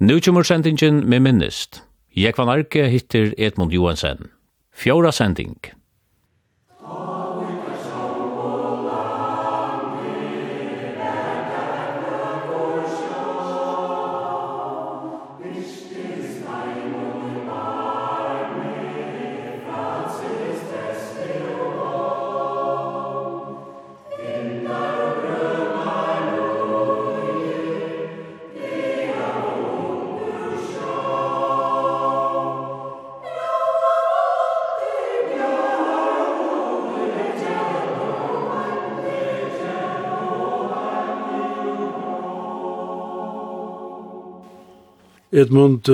Nu kommer sendingen med minnest. Jeg van Arke hittir Edmund Johansen. Fjóra sending. Edmund,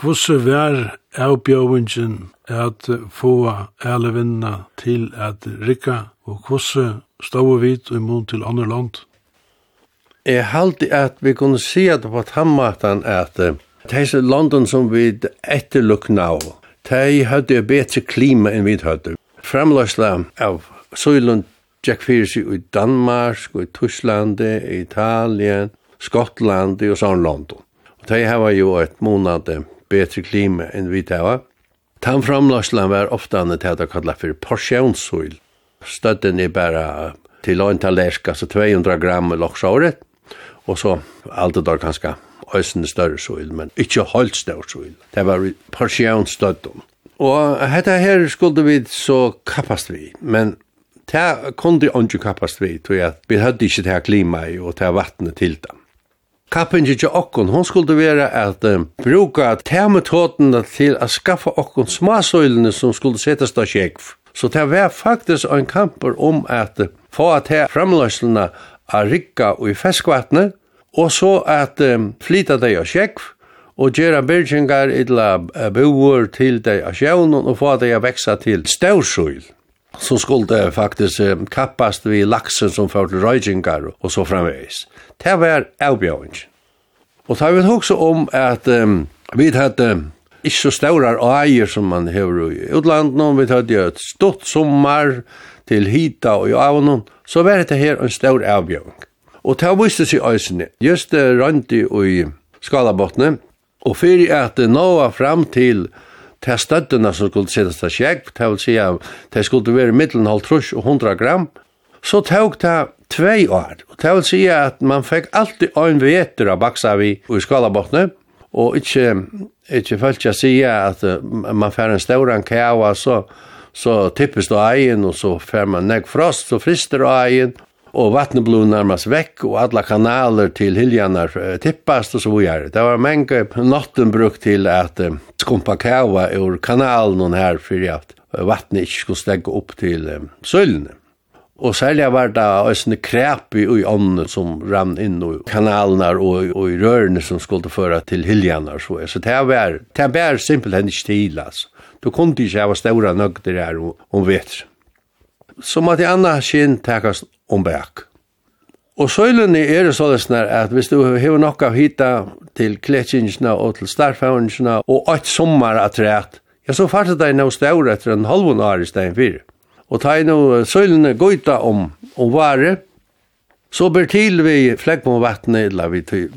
hvordan var avbjøvingen at få alle vinna til at rikka, og hvordan stod vi i mån til andre land? Jeg halte at vi kunne si at på tammatan at disse landen som vi etterlukna av, de hadde bedre klima enn vi hadde. Framløsla av Søylund Jack Fierce i Danmark, i Tyskland, i Italien, Skottland og sånn London. De hava jo et månad bedre klima enn vi hava. Tan framlagslan var ofta annet til at det kallet for porsjonshul. Støtten er bare til å ta lærk, altså 200 gram loksåret, og så alt det der kanskje øsende større sol, men ikke holdt større sol. Det var porsjonsstøtten. Og dette her skulle vi så kappast vi, men det kunne ikke kappast vi, tror jeg. Vi hadde ikke det her klimaet og det her vattnet til dem kappen ikke okkon, hon skulle være at uh, bruka termetåtene til at skaffa okkon smasøylene som skulle settes av kjekv. Så det var faktisk en kamper om at få at her framløslene av rikka og i feskvattnet, og så at um, flyta deg av kjekv, og gjøre byrgingar idla boer til deg av sjøvnen og få deg å veksa til støvsøyl så skulle det faktisk kappast vi laksen som førte røygingar og så framveis. Det var avbjøring. Og da vi også om at um, vi hadde ikke så større eier som man har i utlandet, vi hadde et stort sommar til hita og i avnån, så var det her en stor avbjøring. Og det viste seg øysene, just det rønti i skalabottene, og fyrir at det nå fram til til støttene som skulle sittes til skjegg, det vil si at det skulle være middelen halvtrus og 100 gram, så tok det tvei år. Og det vil si at man fikk alltid ein veter av baksa vi i skalabottene, og ikke, ikke følt jeg sier at man får en stauran kava, så, så tippes det egen, og så får man nek frost, så frister det egen, og vattnet blev nærmast vekk, og alla kanaler til hiljanar tippast og så vidare. Det var mange natten brukt til at uh, skumpa kava ur kanalen her fyrir at vattnet ikke skulle stegge opp til um, sølene. Og særlig var det øsne krep i ånden som rann inn i kanalene og, og i rørene som skulle føre til hiljanar. Så, så det var, det var simpelthen ikke til, altså. Du kunne ikke ha ståra nøgder her om, om vetren så måtte anna skinn takast om bak. Og søylene er det sånn at hvis du har nok av hita til kletskinsene og til starfhavnsene og åt sommar at rett, ja, så fartet de noe større etter en halvun år i stedet fire. Og ta inn og søylene gøyta om, om vare, så ber til vi flekk på vattnet, eller vi til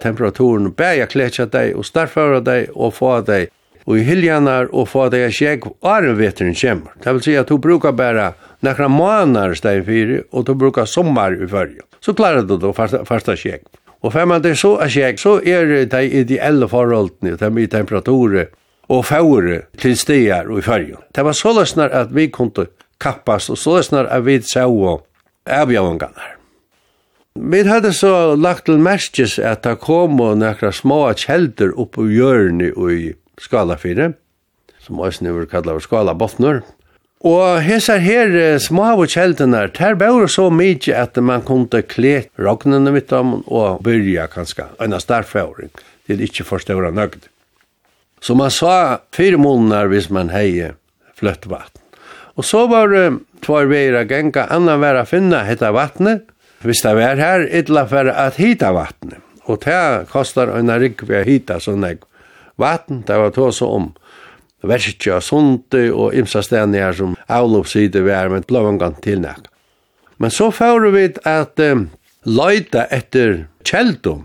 temperaturen, bæja kletja deg og starfhavra deg og få deg og i hiljanar og få deg det jeg en veteren kjemmer. Det vil si at du brukar bæra nekra månader steg fyri, og du brukar sommar i fyrje. Så klarar du då fasta, fasta. Og fem man det så er sjekk, så er det ideelle forholdene, det er mye temperaturer og fåre til stier og i fyrje. Det var så løsner at vi kunne kappast, og så løsner at vi og avgjavangene. Vi hadde så lagt til merkes at det kom og nekra små kjelder oppe i hjørni og i skalafire, som også nu vil kalla skala botnur. Og hesar her smave kjeldene, der bør så mye at man kunne kle rognene mitt om og byrja kanskje en starfjøring til ikke forståra nøgd. Så man sa fire måneder hvis man heier fløtt vatten. Og så var det tvær veier å genka, annan vær å finne hette vattnet, hvis det var her, ytla for at hita vattnet. Og det kostar en rikk ved å hita sånn jeg vatten, det var tåsa om verskja sundi og imsa stedene her som avlopside vi er, men blåvangan til nek. Men så får vi at um, leita etter kjeldum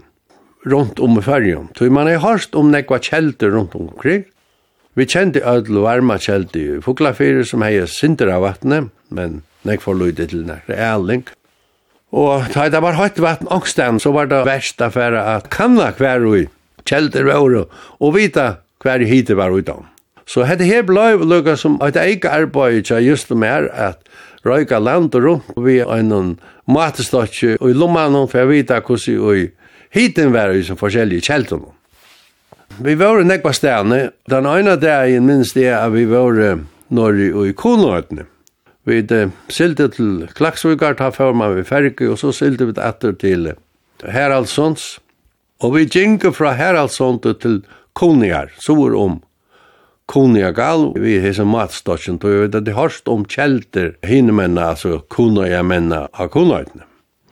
rundt om i fyrjum. Så man har hørst om nekva kjeldur rundt omkring. Vi kjente ødel og varma kjeldur i Fuglafyrir som hei sinter av vattnet, men nek for løyde til nekra ealing. Og da det var høyt vatten ångstan, så var det verst affæra at kanna hver ui kjelder var og vita hver hit var utom. Så hette her blei lukka som at jeg ikke arbeid ikke just mer at røyka land og rundt og vi en matestotje og i lommanen for jeg vita hvordan vi hiten var i som forskjellige kjelder. Vi var nekva stedene. Den ene dagen minst det at vi var norri og i Konøytene. Vi uh, silte til Klaksvikar, ta før man vi Ferke, og så silte vi etter til Heraldsons, Og vi gjenker fra Heraldsonte til Koniar, så var om Koniagal, vi hese matstodgen, og vi vet at det hørst om kjelter hinnemenna, altså Koniamenna av Koniaitne.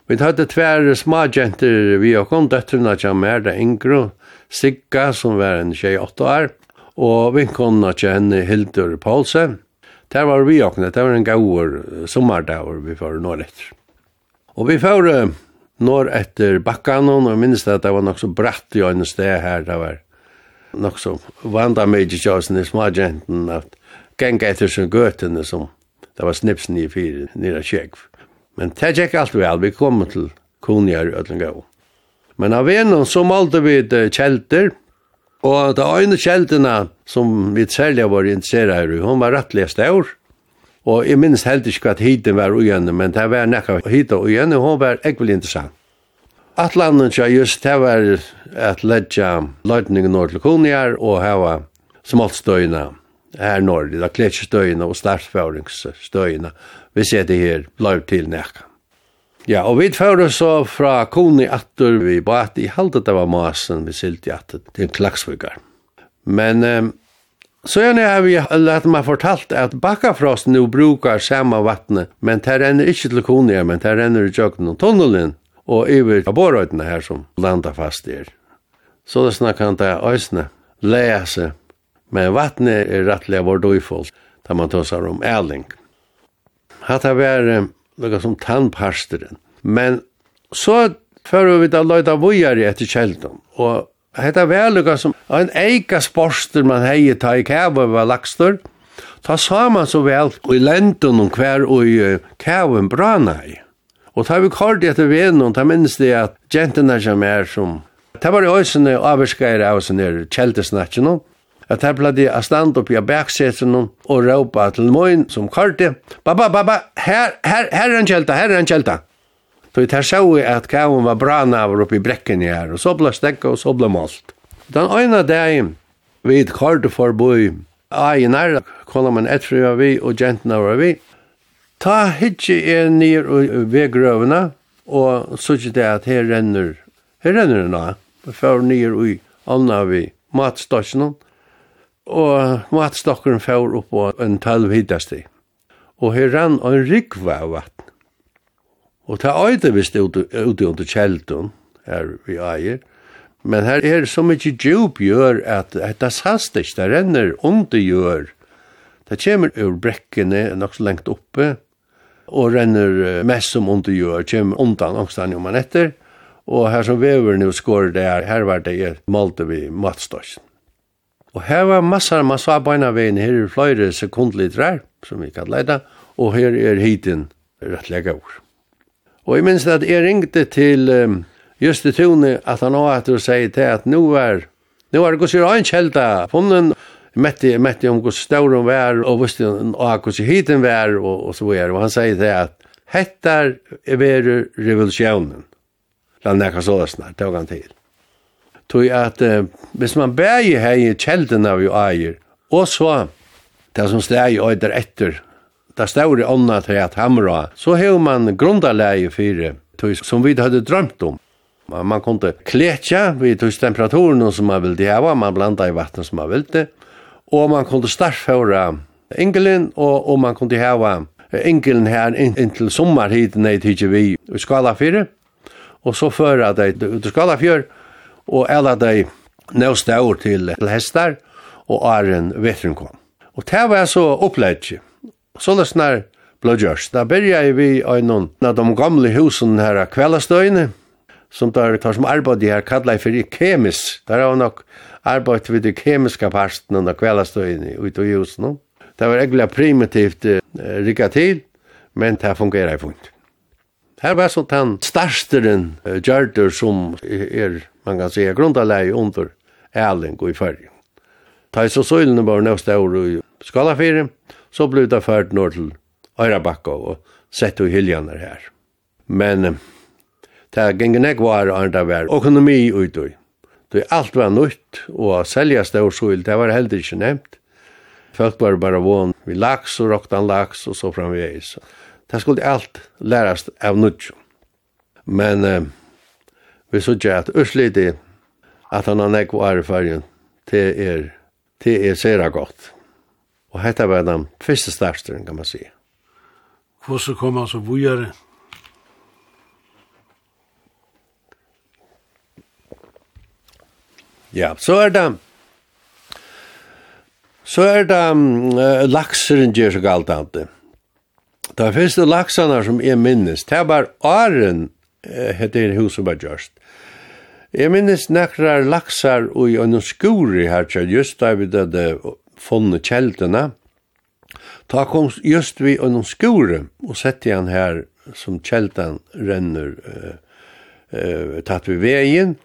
Vi hadde tverre smagjenter vi og kom, døttrene til mer, det yngre, Sigga, som var en tjej åtta år, og vinkonna til henne Hildur Paulsen. Der var vi åkne, det var en gaur sommardagur vi får nå etter. Og vi får norr etter bakkan og minnes det at det var nok så bratt i øynene sted her, det var nok så vanda meg i kjøsene i smagjenten, at genga etter sin gøtene som det var snipsen i fire nere kjegv. Men det gikk alt vel, vi kom til Koniar Øtlengau. Men av venon så malte vi kjelter, og det øyne kjeltene som vi særlig var interesseret i, hun var rettelig stør, Og jeg minnes heldig ikke at hiten var ugjennom, men det var nekka hita ugjennom, hun var ekvelig interessant. Atlanen tja just det var at ledja løytningen nord til Kuniar og hava smoltstøyna her nord, da kletsstøyna og startføringsstøyna, vi ser det her løy til nekka. Ja, og vi fører så fra Kuni atter vi bat i halde det var masen vi silti atter til klaksvigar. Men um, Så gjerne har vi lett meg fortalt at bakkafrost nu brukar samme vattnet, men det renner ikke til Konia, men det renner i jøkken og tunnelen, og iver borøytene her som landa fast er. Så det snakk han til øysene, lese, men vattnet er rettelig vår døyfold, da man tøsar om æling. Hatt har vært noe som tannparsteren, men så fører vi da løyda vujare etter kjeldom, og hetta velukka som en eika sporster man hei ta i kæva var lakstur, ta sa man så vel i lenten og hver og i kæven brana i. Og ta vi kort etter venen, ta minnes det at jentene som er som, ta var i øysene avskeier av oss nere kjeldesnatsjen, at her pladde a stand upp i baksetsen og råpa til moin som kortet, ba ba ba ba, her, her, her er en kjelta, her er en kjelta. Så vi tar här såg at kavan var bra navar uppe i bräcken här och så blev stäcka og så blev malt. Den ena dagen vid kort förboj Ajenar, konar man ett av vi og gentna var vi. Ta hitje er nir ved grøvene, og sørg det at her renner, her renner den og for nir ui, anna vi, matstasjonen, og matstokkeren for opp på en talv hittasti. Og her rann en rikva av vatten. Og ta øyde vist ute, ute under kjelden, her vi eier, men her er så mykje djup gjør at det sast ikke, det renner under gjør. Det kommer ur brekkene nok så lengt oppe, og renner mest som under gjør, kommer undan ångstan jo man etter, og her som vever nu skår det her, her var det jeg malte vi matstås. Og her var massar, man sa beina veien, her er flere sekundlitrar, som vi kan leida, og her er hiten rettlega ord. Og jeg minns at jeg ringte til um, Juste Tune at han også etter å si til at nå er, nå er det gos jo en kjelda funnen, Metti, metti om gos stauren vær, og visste om også gos hiten vær, og, og så er, og han sier til at hettar er veru revolusjonen. La nekka sådesna, tog han til. Tog at uh, hvis man bæg hei kjelden av jo eier, og så det som steg øyder etter da står i ånda til at hamra, så har man grundarleie fire, som vi hadde drømt om. Man kunde kletja vid tog temperaturen som man ville hava, man blanda i vatten som man ville, og man kunde startføre engelen, og, og man kunde hava engelen her inntil sommar hit nei tidsi vi i skala 4, og så føra deg ut i skala 4, og alla dei nøst år til, til hestar, og æren vetren kom. Og det var så opplegget. Så løsner blodgjørs. Da byrja vi i noen av de gamle husen her av kveldstøyene, som der tar som arbeid her kallar for kemis. Der har nok arbeid ved de kemiska parsten av kveldstøyene ute i husen. Det var egentlig primitivt uh, rikka til, men det fungerer i funkt. Her var sånn den starsteren uh, gjørter som er, man kan si, grundalei under Erling og i fyrrgen. Ta i så søylene var nøvst år i skalafyrir, så blev det fært nord til Øyrabakka og sett og hiljaner her. Men det er gengen jeg var andre vær økonomi utøy. Det alt var nytt, og å selja stårsuil, det var heller ikke nevnt. Folk var bare vån vi laks og roktan laks og så framvegis. Det skulle alt lærast av nytt. Men eh, vi sørger at Østlidi, at han har nekvar i fargen, det er, det er sera godt. Og hetta var den første startstøren, kan man si. Hvordan kom han så vujere? Ja, så er det så er det um, uh, lakseren gjør så galt alt det. Det første laksene som jeg minnes, det var Aren, uh, heter huset var gjørst. Jeg minnes nekrar laksar og i en skuri her, just da vi hadde funnet kjeldene, ta kom just vi og noen og sette han her som kjelden renner uh, uh, tatt vi veien,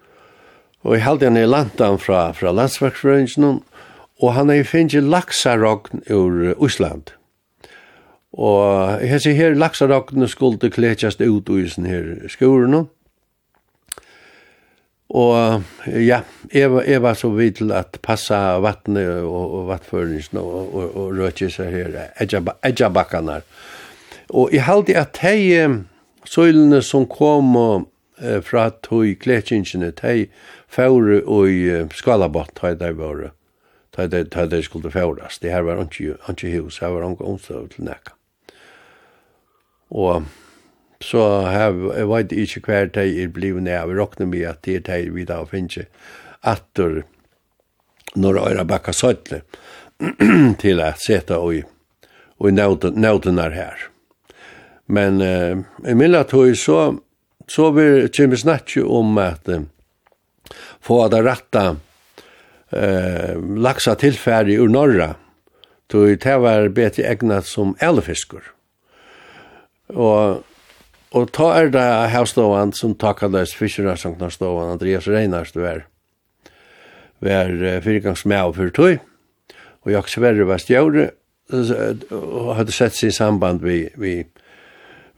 og jeg halte han i lantan fra, fra landsverksforeningen, og han er finnet laksarogn ur Osland. Og jeg sier her laksarogn skulle kletjast ut i sin her skurene, og Og ja, jeg var, jeg var så vidt til at passa vattnet og, og vattføringen og, og, og røtje seg her, edjabakkanar. Og jeg halte at de søylene som kom og, fra tog kletjinsjene, de fæure og i skalabott hei der våre, hei der, hei der skulle fæuras. Det her var ikke hus, her var ikke omstøv til nekka. Og så har jeg vet ikke hver tid er blivet ned, vi råkner med at det er tid vi da finner atter når jeg er bakka søtle til å sette og, og nødene her. Men uh, i midlertid så, så vi kommer snakke om at uh, få det rette eh, laksa tilfærdig ur norra, tog det var bedre egnet som elfiskur. Og Og ta er det havståan som takka løs fyrkjører som knar ståan, Andreas Reinars, du er. Vi er med og fyrtøy, og jeg sverre var stjåre, og hadde sett seg i samband vi, vi,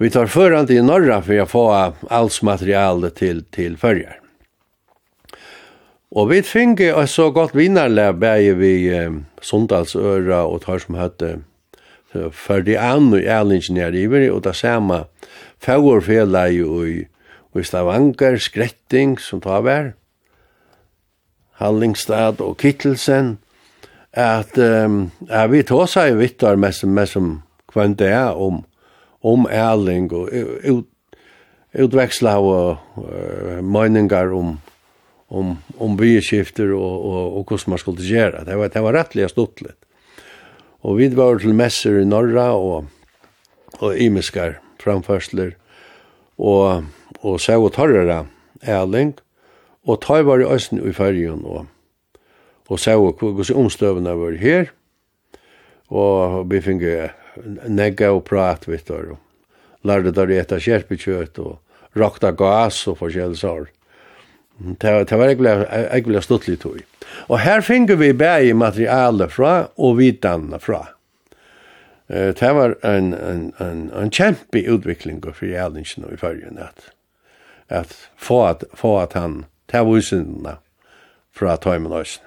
vi tar føran i norra for å få alls materiale til, til fyrjar. Og vi finge et så godt vinnarleg bæg vi eh, Sunndalsøra og tar som høtte Ferdian og Erlingen er i og det samme fagorfelag i, i Stavanger, Skretting, som tar vær, Hallingstad og Kittelsen, at, um, at vi tar seg vittar med som, med som kvann det er om, om ærling og ut, utveksla og uh, meningar om om om byskifter og og og hvordan man skulle gjøre. Det var det var rettelig stuttligt. Og vi var til messer i Norra og og imiskar framførsler og, og sau og torrere æling, og tøy var i østen i fergen og, og sau og hvordan omstøvene var her, og vi fikk negga og prat vitt og lærde der i etter kjerpekjøt og rakta gas og forskjellige sår. Det, det var egentlig stått litt tog. Og her finner vi bæg materialet fra og vitanna fra det var en, en, en, en kjempe utvikling for jælingen i førjen, at, at få at, få at han ta visene fra tøymen også.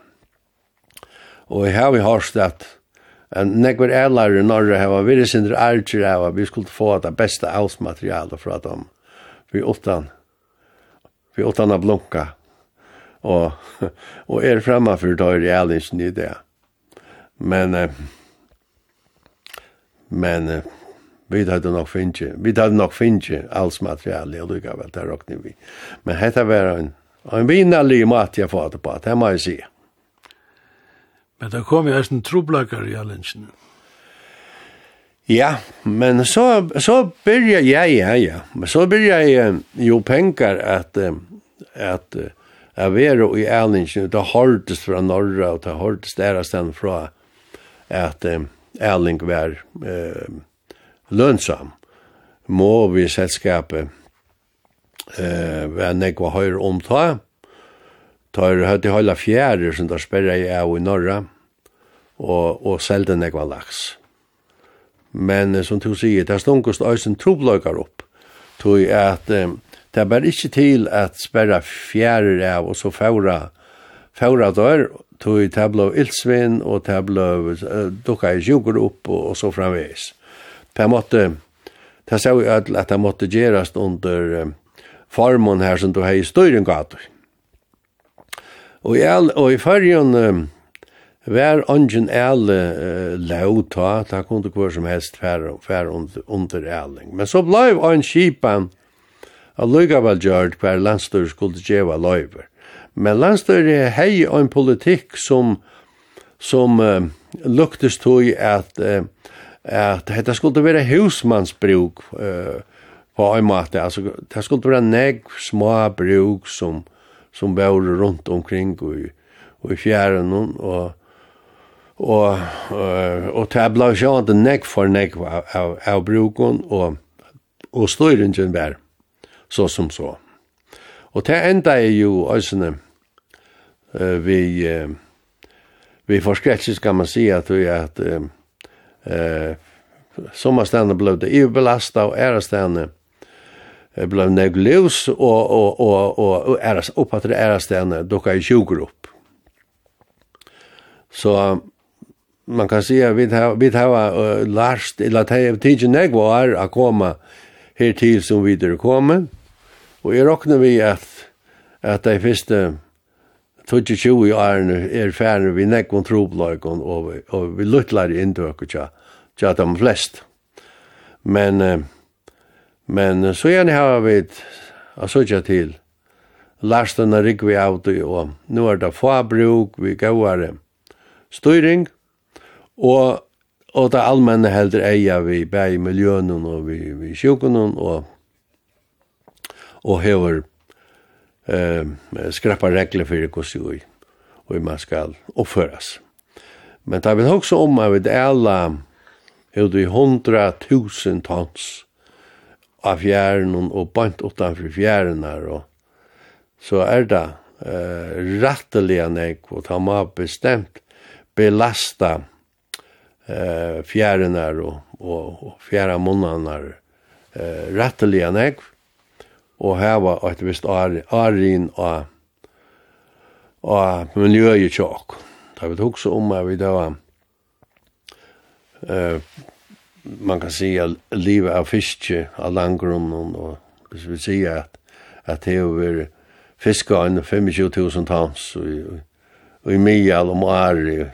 Og her vi har stedt en nekver ælare i Norge har vært vi sindre av at vi skulle få det beste avsmaterialet fra dem. Vi åttan, vi åttan av blunka og, og er fremme for tøyre jælingen i det. Men eh, Men uh, vi hadde nok finnje, vi hadde nok finnje alls materiale, og lukka vel, det råkne vi. Men dette var en, en vinnerlig mat jeg fått på, det må jeg si. Men det kom jo en troblakkar i allingen. Ja, men så, så byrja, ja, ja, ja, men så byrja jeg jo penger at, at, jeg var i allingen, det hørtes fra norra, og det hørtes der stedet fra, at, at, Erling var eh, lønsam, må vi selskapet eh, være nekva høyre omta, tar høyde høyla fjærer som der sperra i av i norra, og, og selde nekva laks. Men som du sier, det er stungust øysen trobløkar opp, tog at eh, det er bare ikke til at sperra fjærir av og så færa færa dør, tog i tabla ildsvinn, og tabla uh, dukka i sjukur opp, og, og så framveis. Det måtte, det sa jo at det måtte gjerast under formen her som du hei styrin gator. Og i, all, og i fyrjun var ongen el uh, lau ta, ta kunne hver som helst færa, færa under, under eling. Men så blei en kipan, a lukavall gjørt hver landstyr skulle djeva løyver. Men landstøyre hei en politikk som, som uh, luktes tog at, uh, at dette skulle være husmannsbruk uh, på en måte. Altså, det skulle være negg små bruk som, som var rundt omkring og, og i fjæren og og og, og det ble jo ikke negg for negg av, av, av bruken og, og støyringen var så som så. Og det enda er jo øsene uh, vi uh, vi forskrätts kan man si at vi att eh sommarstande blev det ju belasta och är stande blev neglus og, og, og, og, och är upp att det är stande då kan ju sjuka. Så man kan säga vi har vi har uh, lärt eller att jag tidigt negvar att komma här till som vidare kommer. Och jag räknar vi att att det första 22 årene er ferdig vi nekken trobløkken, og, vi, og vi luttler inn til dere, til de flest. Men, men så gjerne har vi og så ikke til lastene vi av og nu er det fabruk, vi går styring, og, og det allmenne heldur eia vi bare i miljøen og vi, vi sjukken og, og hever eh, skrappa regler för hur och man skal uppföras. Men det vill också om att vi alla er det hundra tusen tons av fjæren og bant utanför fjæren her, og så er det eh, ratteliga nek og ta ma bestemt belasta eh, fjärren og, och, och, och fjärra månaderna eh, ratteliga nek och og hava eit vist arin og og miljøet tjokk. Da vi hugsa om at vi da var uh, man kan säga livet av fiske av landgrunnen och hvis vi säger att att det över fiska en 000 tons och i mejal om är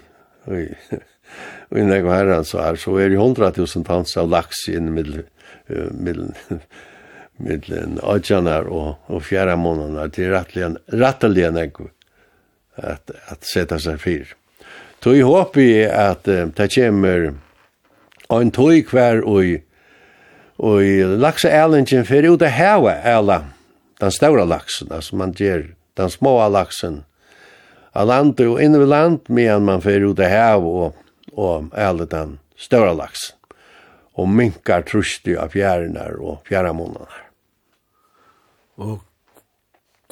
och i några herrans så är så er det 100 000 tons av lax i middel middel mittlen atjanar og, og fjärra månader till rattligen, rattligen att, att sätta sig fyr. Tog ihop i att äh, det kommer en tog kvar och och laxa ärlingen för ut att häva alla den stora laxen, alltså man ger den små laxen av land och inne vid land medan man för ut att häva och, och äldre den stora laxen och minkar trusti av fjärnar och fjärramånader. Og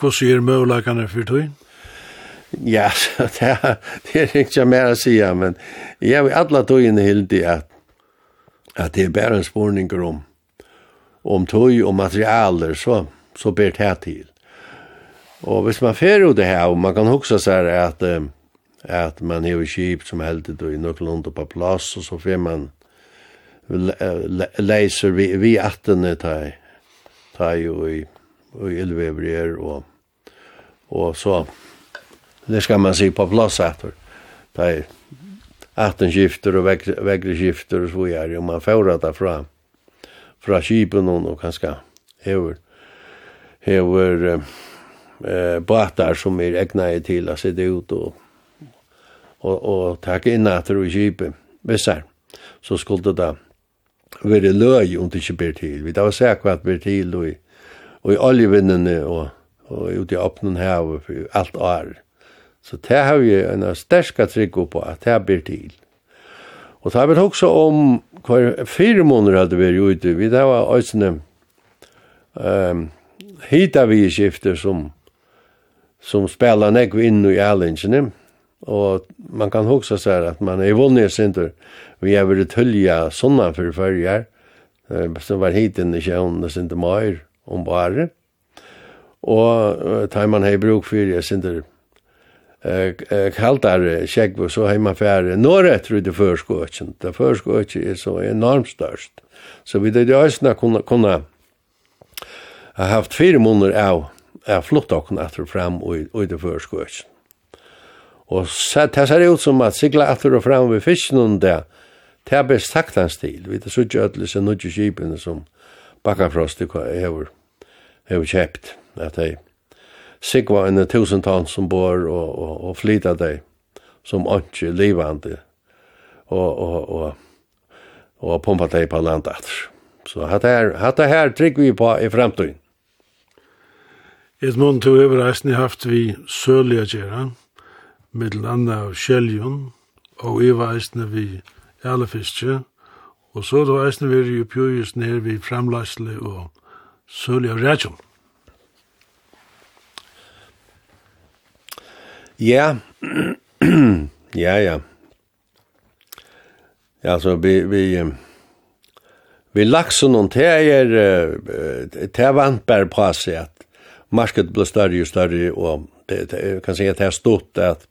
hva sier møvelagene for tøyen? Ja, det er, det er ikke mer å si, men jeg vil alle tøyene hilde at, at det er bare en spårninger om, om tøy og materialer, så, så ber det til. Og hvis man fer ut det her, og man kan huske seg at, at man er kjip som heldig og i nøkland på plass, og så fer man leiser vi, vi attene ta, ta jo i og elvever er og, og så det skal man si på plass etter det er atten skifter og vegre skifter og så er og man får det fra fra kipen og kanskje hever hever eh, båtar som er egna til å sitte ut og og, og takke inn etter og kipen hvis her så skulle det da være løy om det ikke blir til. Vi da var sikkert blir til og og i oljevinnene og, og ute i åpnen her for alt år. Så det har vi en sterska trygg på at det blir til. Og det har vi også om hver fire måneder hadde vi ute. Vi det var også um, hita vi skifter som som spelar nek inn i allingene. Og man kan huske seg at man er vunnet sinter. Vi har vært tølja sånne for førre som var hit inn i kjønne og sinter maier om bare. Og tar man hei bruk for jeg synder kaldare skjegg, så hei man færre norrett før i ta Det førskåtjen er så enormt størst. Så vi det øyne kunna kunna ha haft fire måneder av, av flott åkne etter fram og i det førskåtjen. Og det ser ut som at sigla etter og fram við fisken der det, det er best taktans við Vi det så ødelse nødje skipene skipen som bakkafrosti hva jeg hever, hever kjept, at sigva sikva en tusen tann som bor og, og, og flyta deg som ikke livande og, og, og, og pumpa deg på landet. Så hatt her, hatt her trygg vi på i fremtiden. Edmund, du har reisende haft vi sørlige gjerne, middel andre av kjeljon og i reisende vi Erlefiske, Og så då eisne vi jo pjøyes ned vi framleisle og søli av rætjum. Ja, ja, ja. Ja, så vi, vi, vi laksen og det er, det vant bare på seg at markedet blir større og større, og det, det, kan si at det er stort at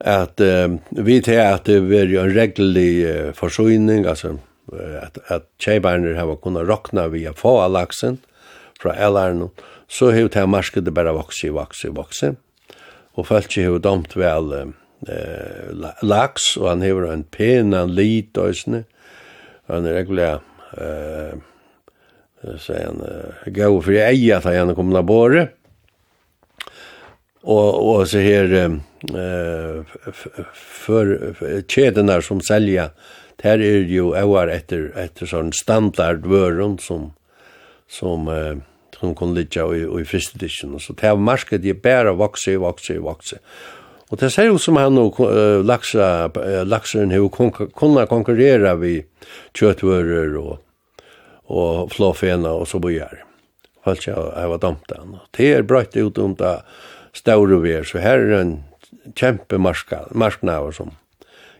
at uh, vi til at det var en regelig uh, forsyning, altså at, at tjejbarner har kunnet råkna via få av laksen fra elaren, så har det markedet bare vokse, vokse, vokse. Og folk har domt vel uh, laks, og han har en pen, en lit, og sånne. Han er regulær, uh, så er han, uh, gav for jeg eier at han kom til å båre och och så här eh för kedjorna som säljer där är ju år efter efter sån standardvaror som som eh, som kan ligga i, i first edition. Så det här marsket är bara vokse, vokse, vokse. Og det ser ut som han og uh, laksa, uh, lakseren har kunnet konkurrere vi kjøttvører og, og flåfena og så bøyer. Falt jeg har vært dumt den. Det er brøtt ut om det store vi så her er en kjempe marsknaver som,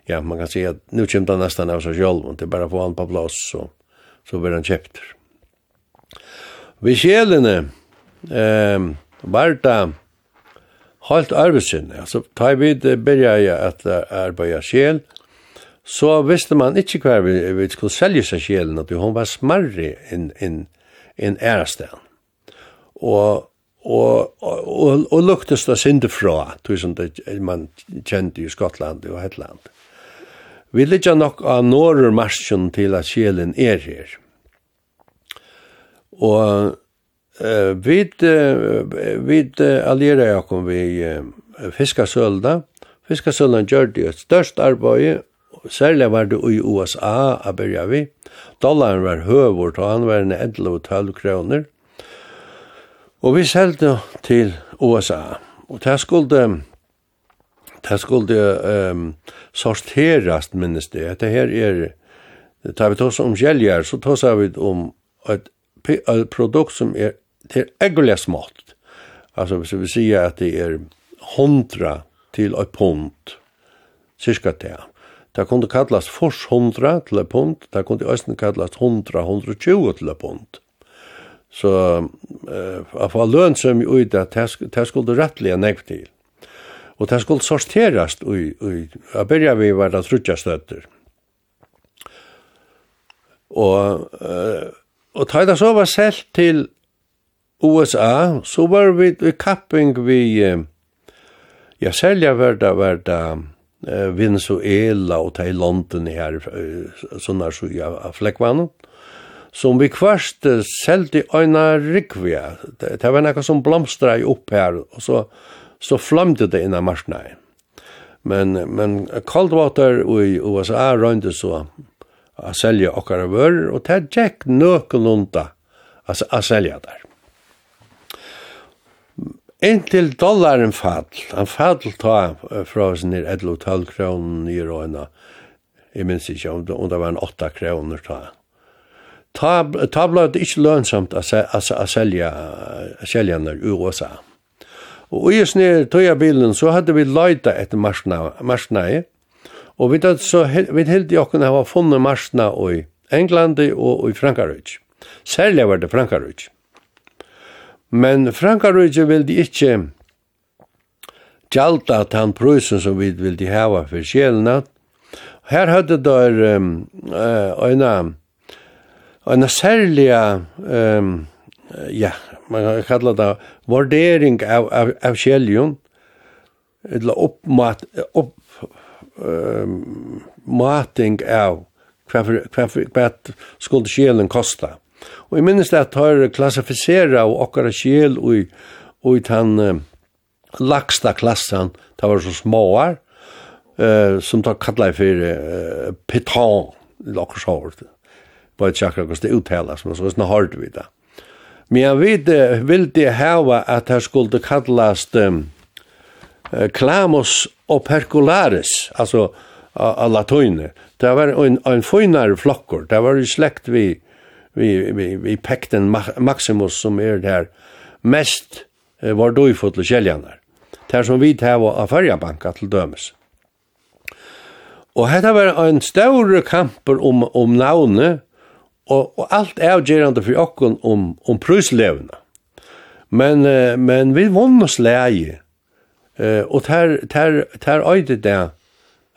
ja, man kan si at nu kommer det nesten av seg selv, det er bare å få han på plass, så, så blir han kjøpt. Vi kjelene eh, var det halt arbeidsinne, altså da vi begynte at arbeide kjel, så visste man ikke hva vi, vi skulle selge seg kjelen, at hun var smarrig enn en, en ærestegn. Og og, og, og luktes det sinde fra, tusen det man kjente i Skottland og Hetland. Vi ligger nok av norr marsjen til at sjelen er her. Og uh, vi uh, vi uh, allierer jeg kom vi uh, Fiskasølda. Fiskasølda gjør det et størst arbeid, særlig var det i USA, a byrja vi. Dollaren var høvort, og han var en 11-12 kroner. Og vi selte til USA, og det skulle, det skulle um, sorterast, minnes det. Det her er, tar vi tos om gjeljar, så tos vi om et, et produkt som er til eggelig smått. Altså, hvis vi sier at det er hundra til et pund, cirka det. Det kunne kallas fors hundra til et pund, det kunne også kallas hundra, hundra tjugo til et pund. Så uh, at få løn som i att det skulle rettelig enn jeg til. Og det skulle sorteres i, i a begynner vi var det trutja støtter. Og, uh, og ta det så var selv til USA, så var vi i kapping vi, uh, ja, selja var det, var det, Venezuela og til London her, sånn er så jeg flekkvannet som vi kvart seldi øyna rikvia. Det, det var nekka som blomstra i opp her, og så, så flamte det innan marsnei. Men, men Coldwater i USA røynde så a selja okkara vörur, og det Jack nøkulunda a selja der. Inntil dollaren fall, han fall ta fra oss nir 11-12 kroner i og henne, jeg minns ikke om det var en 8 kroner ta ta, ta ble det ikke lønnsomt å selge, selge den i USA. Og i snir tøya bilen så hadde vi leita etter marsna i, og vi hadde så vi helt i okken hava funnet marsna i England og i Frankarøyj. Særlig var det Frankarøyj. Men Frankarøyj vil de ikke gjalda at han prøysen som vi vil de hava for sjelena. Her hadde der um, uh, øyna en særlig um, ja, man kan kalla det vurdering av, av, av kjeljon eller oppmat opp, um, mating av hva, hva, hva skulle kjeljon kosta. Og jeg minnes det at har klassifisera og okkara kjel og, i den um, lagsta klassan. Det var så småar uh, som de kallar for uh, piton, eller okkara såhård på et chakra hvordan det uttalas, men så er det hård vi det. Men jeg vet, vil det hava at det skulle kallast um, klamos opercularis, altså av latoine. Det var en, en finare flokkor, det var i slekt vi, vi, vi, vi pekten Maximus som er der mest uh, var døyfotle kjeljanar. Det som vi tar av färjabanka til dømes. Og hetta var en større kamper om, om navnet, og, og alt er avgjerande for okken om, om pruslevene. Men, uh, men vi vunner leie. uh, og ter, ter, ter øyde det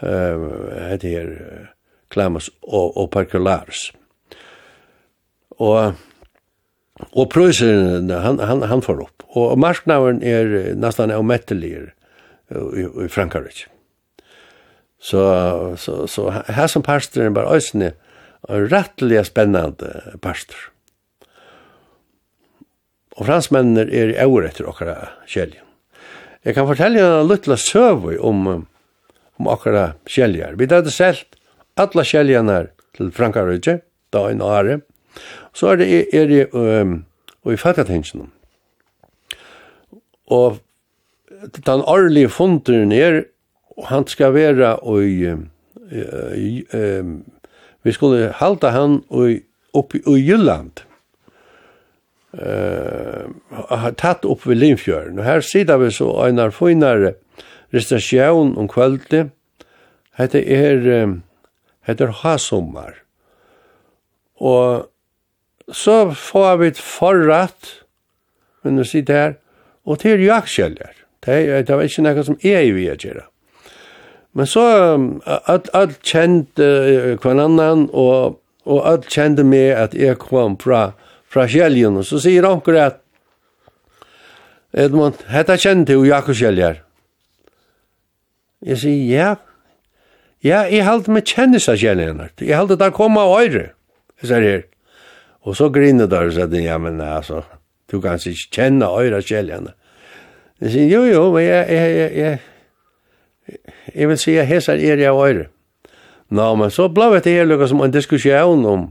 uh, heter her uh, Klamas og, og Parkulars. Og, og prusen, han, han, han får opp. Og marknaven er nesten avmettelig i, i Frankrike. Så, så, så her som pastoren bare øyne, rettelig spennende pastor. Og fransmennene er i år etter okkara kjeljen. Jeg kan fortelle en liten søvig om, om okkara kjeljer. Vi hadde selt alle kjeljene til Frankarøyke, da en åre. Så er det, er det um, og i fattatingen. Og den årlige funderen er, han skal være i, i, i, i Vi skulle halta han upp i Jylland. Uh, tatt upp vid Limfjörn. Og her sida vi så einar finare restasjon om kvöldi. Hette er, hette er Hasommar. Og så får vi et forratt, men nu sitter her, og til jakskjeljer. Det, det var ikke noe som er i vi å gjøre. Men så all, all kjente uh, annan, og, og all kjente meg at eg kom fra, fra kjeljen, og så sier han at Edmund, hetta kjente jo Jakob Kjeljar. Jeg sier, ja, ja, jeg held meg kjennes av Kjeljar, jeg held at han kom av øyre, jeg sier her. Og så griner der og sier, ja, men altså, du kan ikke kjenne øyre av Jeg sier, jo, jo, men jeg, jeg, jeg, jeg jeg vil si at hesar er jeg og øyre. Nå, men så ble det her lukket som en diskusjon om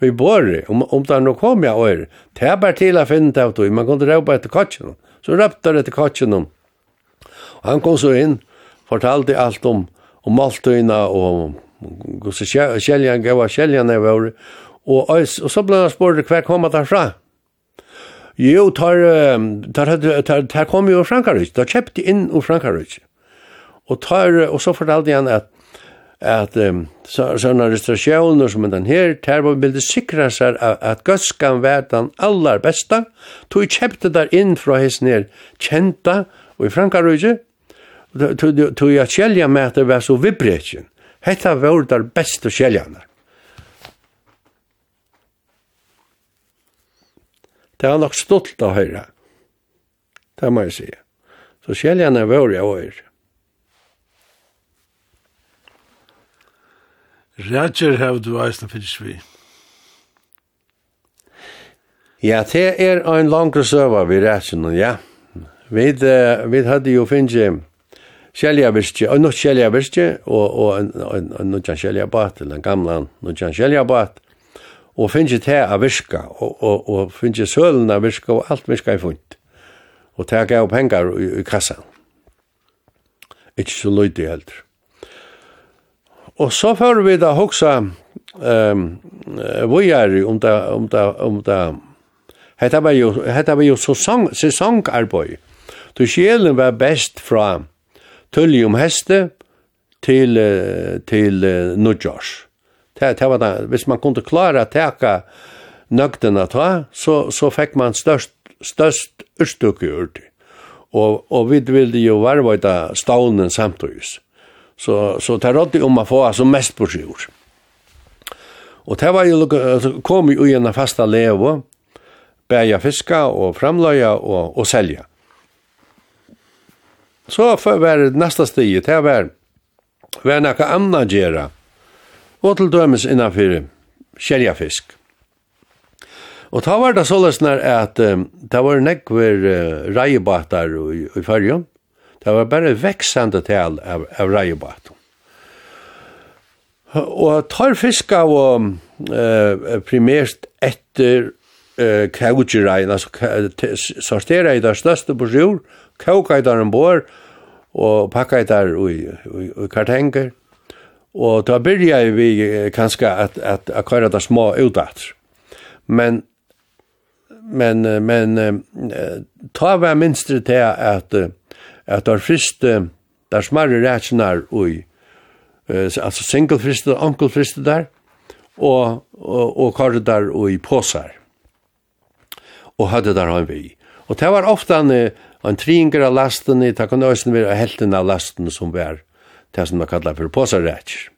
vi bor, om, om det er noe kom jeg og øyre. Det er bare til å finne det av man kunne røpe etter kotjen. Så røpte det etter kotjen. Og han kom så inn, fortalte alt om, om maltøyene og hvordan kjeljan gav av kjeljan er var. Og, og og så ble han spurt hver kom det fra. Jo, tar, tar, tar, tar, tar kom jo Frankarøys, da kjøpte inn ur Frankarøys. Og, tar, og så fortalte han at at um, så, sånne restrasjoner som den her, der var bildet sikra seg at, at gøskan var den aller beste, tog kjøpte der inn fra hesten her, kjenta, og i Frankarøyge, tog jeg kjelja med at det var så vibretjen. Hetta var der beste kjeljene. Det var nok stolt å høre. Det må jeg si. Så kjeljene var jeg også. Rætjer hef du eisne finnst vi. Ja, det er en langre søva vi rætjen, ja. Vi, uh, vi hadde jo finnst Kjeljavirke, og nok Kjeljavirke, og, og, og nok Kjeljabat, eller en den gamle nok Kjeljabat, og finnje te a virka, og, og, og finnje sølen a virka, og alt virka i funnt, Og til jeg gav pengar i, i kassan. Ikke så løyde heller. Og så får vi da hoksa ehm vi er om det, om det, om det, Hetta var jo hetta var jo sesong sesongarbeid. Du sjelen var best fra tullium heste til til nudjars. Ta ta var da hvis man kunne klara taka nøgtena ta, så så fekk man størst størst utstykke ut. Og og vi ville jo varvaita staunen samtøys. Så, så det rådde om å få altså mest på sjur. Og det var jo, kom jo en fasta levo, bæja fiska og framløya og, og selja. Så var det neste stig, det var, var noe anna gjera, og til dømes innenfor kjelja fisk. Og ta var det såleis når at um, det var nekver uh, reibatar i, i fyrjun, Det var bare veksende tal av, av reibatum. Og tar fiska og uh, primært etter eh kaugerein altså sortera i det største på sjur kauka i der bor og pakka i der i kartenger og da byrja vi kanskje at at at køyra der små utat men men men ta var minst til at at der friste, der smarre rætsnar ui, altså singlefriste, ankelfriste der, og, og, og karre der ui påsar. Og hadde der han vi. Og det var ofta han, han tringer av lasten, det kan også være helten av lasten som var, det som man kallar for påsarrætsnar.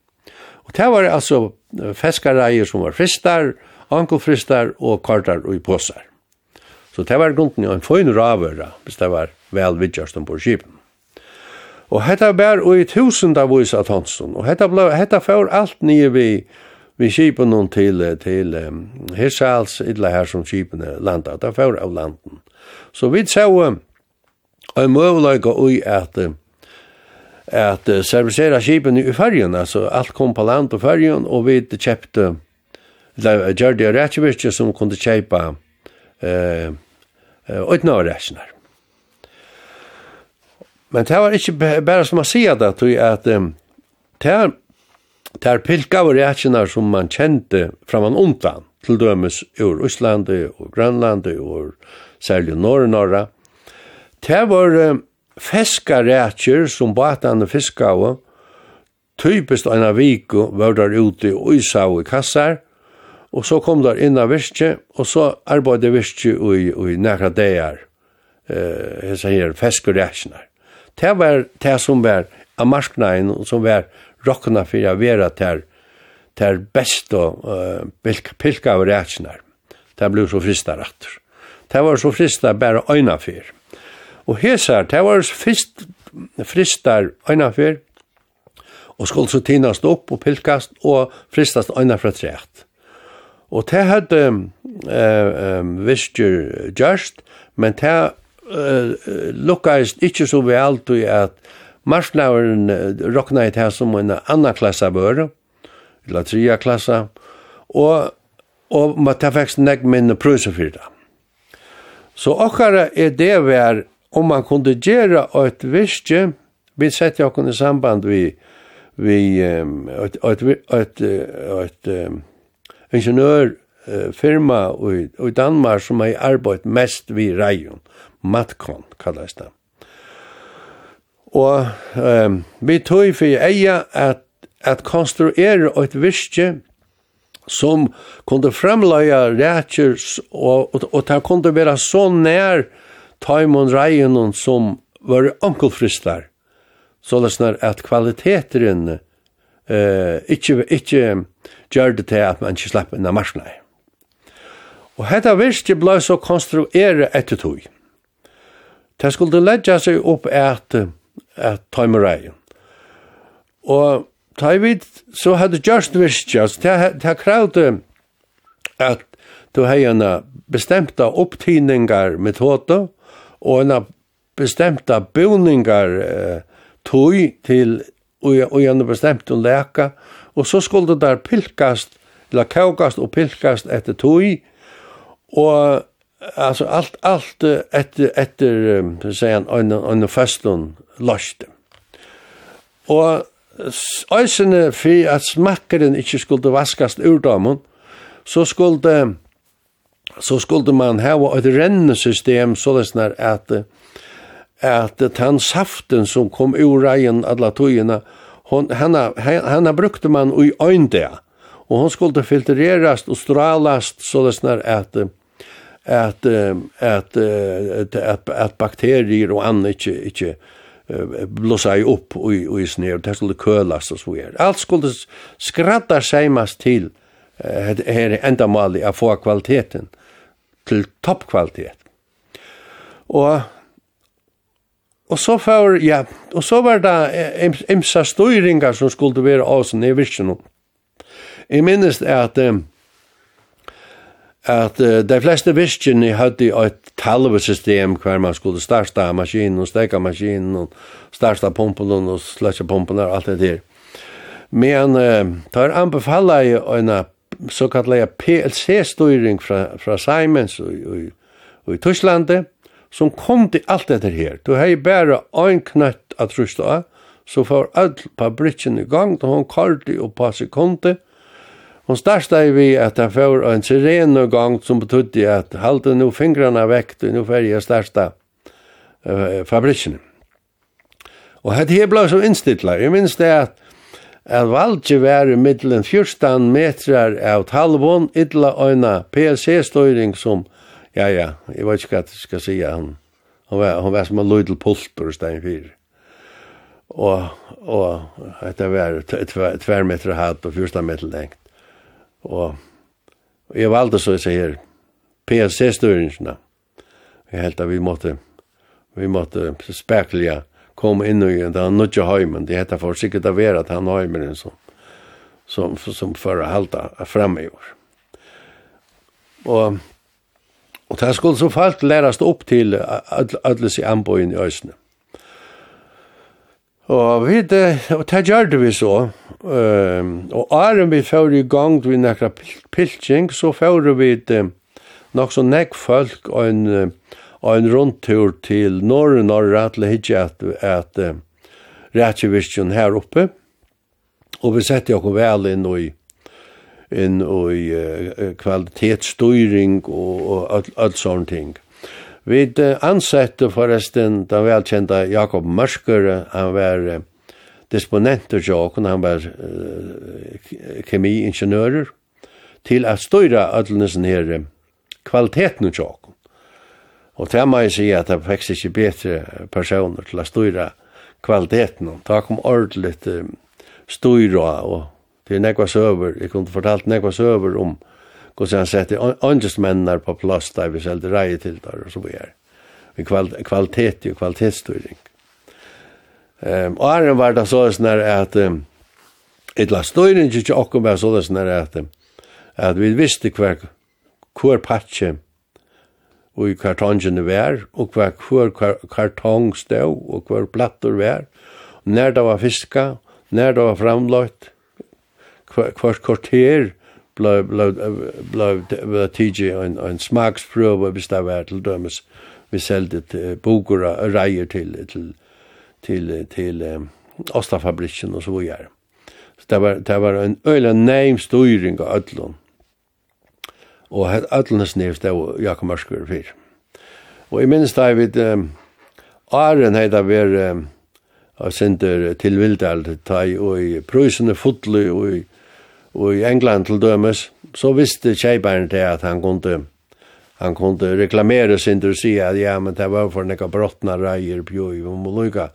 Og det var altså feskareier som var fristar, ankelfristar og kartar og i påsar. Så det var grunden av en fin ravøra, hvis det var vel vidtjast om bor skipen. Og hetta bær og i av vis av tonsen, og hetta, ble, hetta får alt nye vi, vi skipen noen til, til um, Hirsals, idla her som skipen landa, det får av landen. Så vi så en møvleika ui at at uh, servisera skipen i färgen, altså alt kom på land och färgen og vi köpte eller gjorde det rättvirke som kunne köpa eh, ötna av rättsnar. Men det var ikke bare som man sier det, at um, det er Det er pilkaver reaksjoner som man kjente fra man undan, til dømes ur Østlandi og Grønlandi og særlig Norr-Norra. Det var um, feskareaksjer som batane fiska av, typisk en av viko var der ute og isa i kassar, og så kom der inn av virke, og så arbeidde virke i, i nekra deir, eh, hessa feska reaksjoner. Det var det som var av marsknaden, som var rockna fyrir å være til til best og uh, pilka, pilka av reaksjoner. Det blev så frista rattur. Det var så frista bara öjna för. Og hesar, det var frist, fristar öjna för og skulle så tinast upp og pilkast og fristast öjna för trätt. Og det hade um, uh, um, visst ju just, men det uh, lukkast ikkje så vel til at marsnaveren uh, rokna i det som en annan klassa bør, eller tria klassa, og, og man tar faktisk nek minne prøyse for det. Så okkara er det vær om man kunde gjøre et virke, vi setter okken i samband vi, vi um, et, et, et, et, um, ingeniørfirma i, i Danmark som har arbeidt mest vi reion. Matkon, kallas det. Og um, vi tog for eia at, at konstruere et virke som kunde framleia rætjer og, og, og det kunde være så nær taimon reien som var onkelfristar Så det er at kvaliteteren eh, ikke, ikke gjør det til at man ikke slipper inn av marsnei. Og dette virke ble så konstruere etter tog. Det skulle leggja seg opp at, at tøymereien. Og ta i vid, så hadde just virkjas, det kravde at du hei en bestemta opptiningar metode, og en bestemta boningar eh, tøy til og en bestemt un leka, og så skulle det der pilkast, eller kaukast og pilkast etter tøy, og alltså allt allt efter efter så säga en en feston lust. Och eisene för att smackaren inte skulle vaskast ur damen så skulle så skulle man ha et rennesystem så det snar att att den saften som kom ur reien alla tojorna hon hanna hanna brukte man i øynde och hon skulle filtrerast och stralas så det snar att at at at, at bakterier och annat inte inte blossa i, upp och och snär det skulle kölas og så här. Alt skulle skratta skämas till her enda mali att få kvaliteten till toppkvalitet. Och Og så får, ja, og så var det imsa støyringar som skulle være av sin i virkjennom. Jeg minnes at um, at uh, de fleste visjene hadde et talvesystem hver man skulle starta maskinen og steka maskinen og starta pumpen og sløtja pumpen og alt det der. Men uh, tar anbefala i en såkallega PLC-styring fra, fra Simons og, og, og i Tysklandet som kom til alt dette her. Du hei bare ein knøtt at rusta av, så får all fabrikken i gang, og hun kallte og på sekundet, Hon starta i vi at han får en sirene gang som betydde at halte nu fingrarna vekt og nu færg jeg starta uh, fabrikken. Og hette her blei så innstittla. Jeg minns det at at valgje var i middelen 14 metrar av talvån, idla øyna PLC-støyring som, ja, ja, jeg vet ikke hva jeg skal si, han, han, var, han var som en løydel pulter i stein 4. Og, og dette var tver meter hatt og 14 meter lengt. Og, og jeg valgte så jeg sier PNC-støringene. Jeg helt at vi måtte, vi måtte speklige komme inn i den han nødde heimen. Det heter for sikkert å være at han heimen som, som, som for å halte fremme i år. Og, og det skulle så falt lærast opp til alle seg anbøyen i øsene. Og vi det, og det gjør vi så. Um, og æren vi fører i gang vi nekra pilking, så fører vi det nok så nekk folk og en, og en rundtur til norr norr til hitje at, at uh, rettjevirkjen her oppe. Og vi setter jo vel inn i inn i uh, kvalitetsstyring og, og alt, alt sånne ting. Mm. Vi ansette forresten den velkjente Jakob Mørsker, han var disponenter til åkken, han var uh, kemiingeniører, til at støyre ødelnesen her kvaliteten til åkken. Og til meg sier at det fikk ikke bedre personer til å støyre kvaliteten, Da kom ordentlig støyra, og til nekva søver, jeg kunne fortalt nekva søver om Och sen sette angest männar på plass där vi selte reie till där och så vidare. Vi kvalitet kvalitet och kvalitetsstyrning. Ehm och är var det så när att ett la styrning inte och kommer så när att att vi visste kvar kvar patche og i det var og hver hver kartong stå, og hver plattor vær, når det var fiska, når det var framlagt, hver kvarter blev blev blev TG en en smaksprøve hvis det var til dømes vi sålde boker og reier til til til til Ostafabrikken og så videre. Så det var det var en øyla neim styring av Ødlund. Og hat öllnes nevst av Jakob Marskur fyr. Og i minst da vi, um, Aren heita ver um, av sender til Vildal, ta i og i prøysene fotlu og i Og i England til dømes, så visste kjeibaren til at han kunne, han kunne reklamere sin til å si at ja, men det var for nekka brottna reier på jo, vi må lukka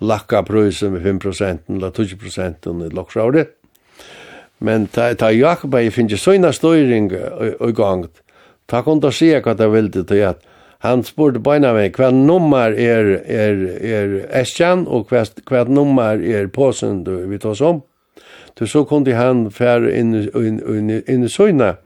lakka prøysen med 5% eller 20% i loksjauret. Men ta, ta Jakob ei finnje søgna støyring og gang, ta kunne da si hva det ville til at han spurte beina meg hva nummer er, er, er Estian og hva, hva nummer er påsen du vi tar om. Så så kunde han färre in, in, in, in i söjna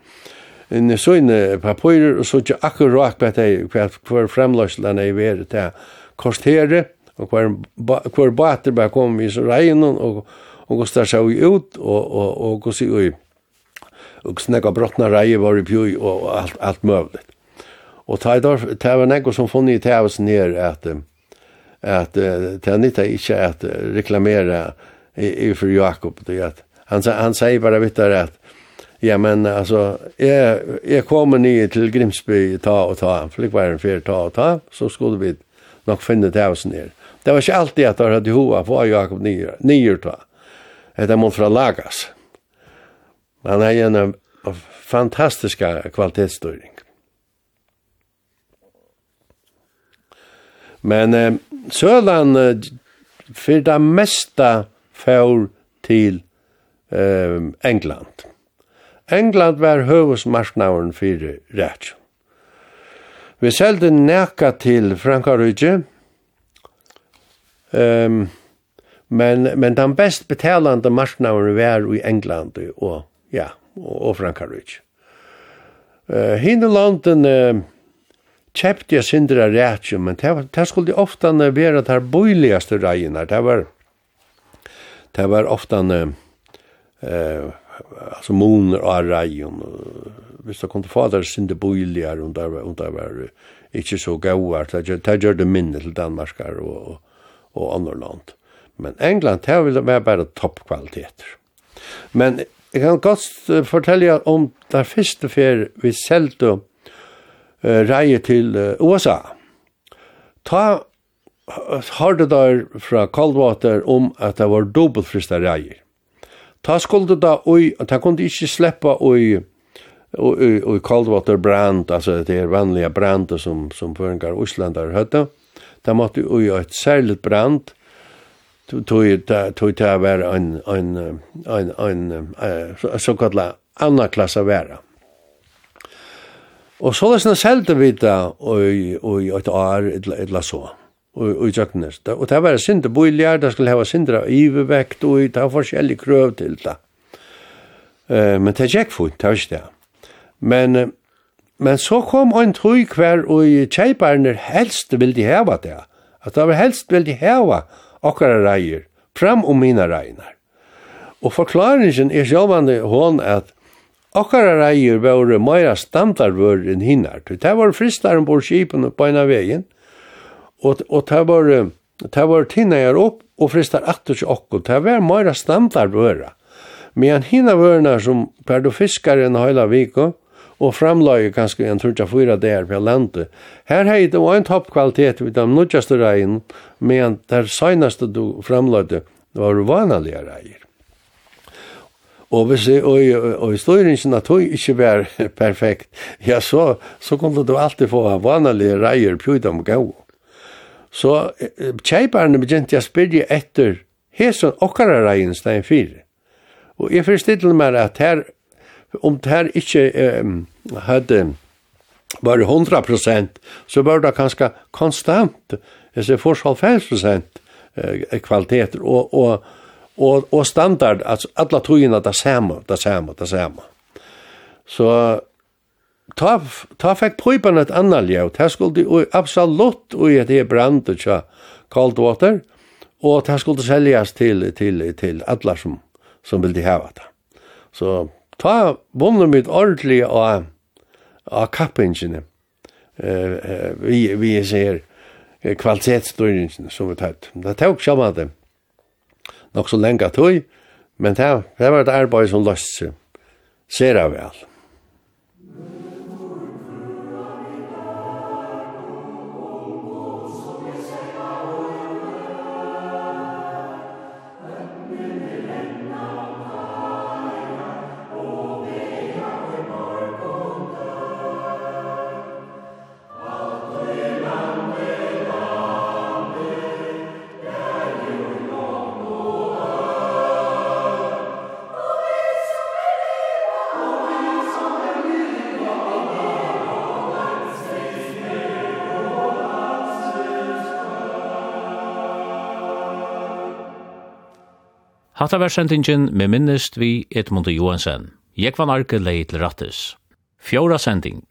in i søgne papirer, og så ikke akkurat på det, hver fremløslene i været til kostere og hver, hver bater bare kom i regnen, og, og hos der seg ut, og, og, og hos i ui, og snakka brottna reie var i pjøy, og alt, alt møvligt. Og det var nego som funnet i tævesen her, at, at, at, at, at, at, at, at, at, i för Jakob det att han han säger bara vittare att ja men alltså jeg, jeg kommer ni till Grimsby ta och ta flickvärden för ta og ta så skulle vi nog finna det hos ner. Det var ikke alltid att det hade hova på Jakob nye, nye ta. Det måtte fra lagas. Han er en fantastiska kvalitetsstyrning. Men eh, Søland eh, för det mesta fær til eh, England. England var høvesmarsnavn fyrir rett. Vi seldi neka til Frankarudje, um, men, men den best betalande marsnavn var i England og, ja, og, og Frankarudje. Uh, Hine landen uh, kjepte jeg sindra rætjum, men det, skulle ofta være der bøyligaste reinar, det var det var ofta en eh alltså moner och rajon visst så kom fader synde bojligar och där och där var inte så goda så det gör det minne till Danmarkar och och andra land. Men England det vill vara bara toppkvaliteter. Men jag kan godt fortelle om där första fer vi selte uh, reie till uh, USA. Ta hørte der fra Coldwater om at det var dobbelt frista reier. Ta skulle da og ta kunne ikke sleppa oi, og oi Coldwater brand, altså det er vanlige brand som, som føringar Oslandar høtta. Ta måtte oi et særligt brand, tog ta å være en, en, en, en, en såkallet anna klasse være. Og så løsne selte vi det i et år, et eller så og i tjøkkenes. Og det var sindre boiljær, det skulle hava sindra ivevekt, og det var forskjellig krøv til det. Uh, men det gikk fint, det var ikke det. Men, men så kom en tøy hver, og kjeiperne helst ville de heva det. At det var helst ville de heva okkara reier, fram om mina reinar. Og forklaringen er sjåvande hon at okkara reier var meira standardvør enn hinnar. Det var fristar om bor skipen på en av veien, og, og det var, det var tinnar opp og fristar atter til okko. Det var meira standardvøra. Men hina vørna som per du fiskar en høyla viko, og framløy kanskje en turja fyra der per lente. Her hei det var en toppkvalitet vid de nudjaste reien, men der søgnaste du framløyde var vanlige reier. Og hvis jeg, og, og historien at hun ikke var perfekt, ja, så, så kunne du alltid få vanlige reier på dem gau. Så kjeiperne begynte jeg å spille etter hesen okkara reien stein fire. Og jeg forstiller meg at her, om det her ikke um, hadde bare 100 så var det kanskje konstant, jeg ser forskjell prosent kvaliteter og, og, og, og standard, altså alle togene det samme, det samme, det samme. Så ta, ta fekk pipan et annan ljau, ta og absolutt og et e brand tja cold water, og ta skuldi seljast til, til, til alla som, som vildi hava ta. Så ta vunner mit ordentlig og a kappingene, eh, eh, vi, vi ser kvalitetsstyrningen som vi tatt. Det tok sammen det, nok så lenge tog, men det, det var et arbeid som løste seg, ser jeg vel. Hatta var sendingen med minnest vi Edmund Johansen. Jeg var narke leid til rattes. Fjóra sending.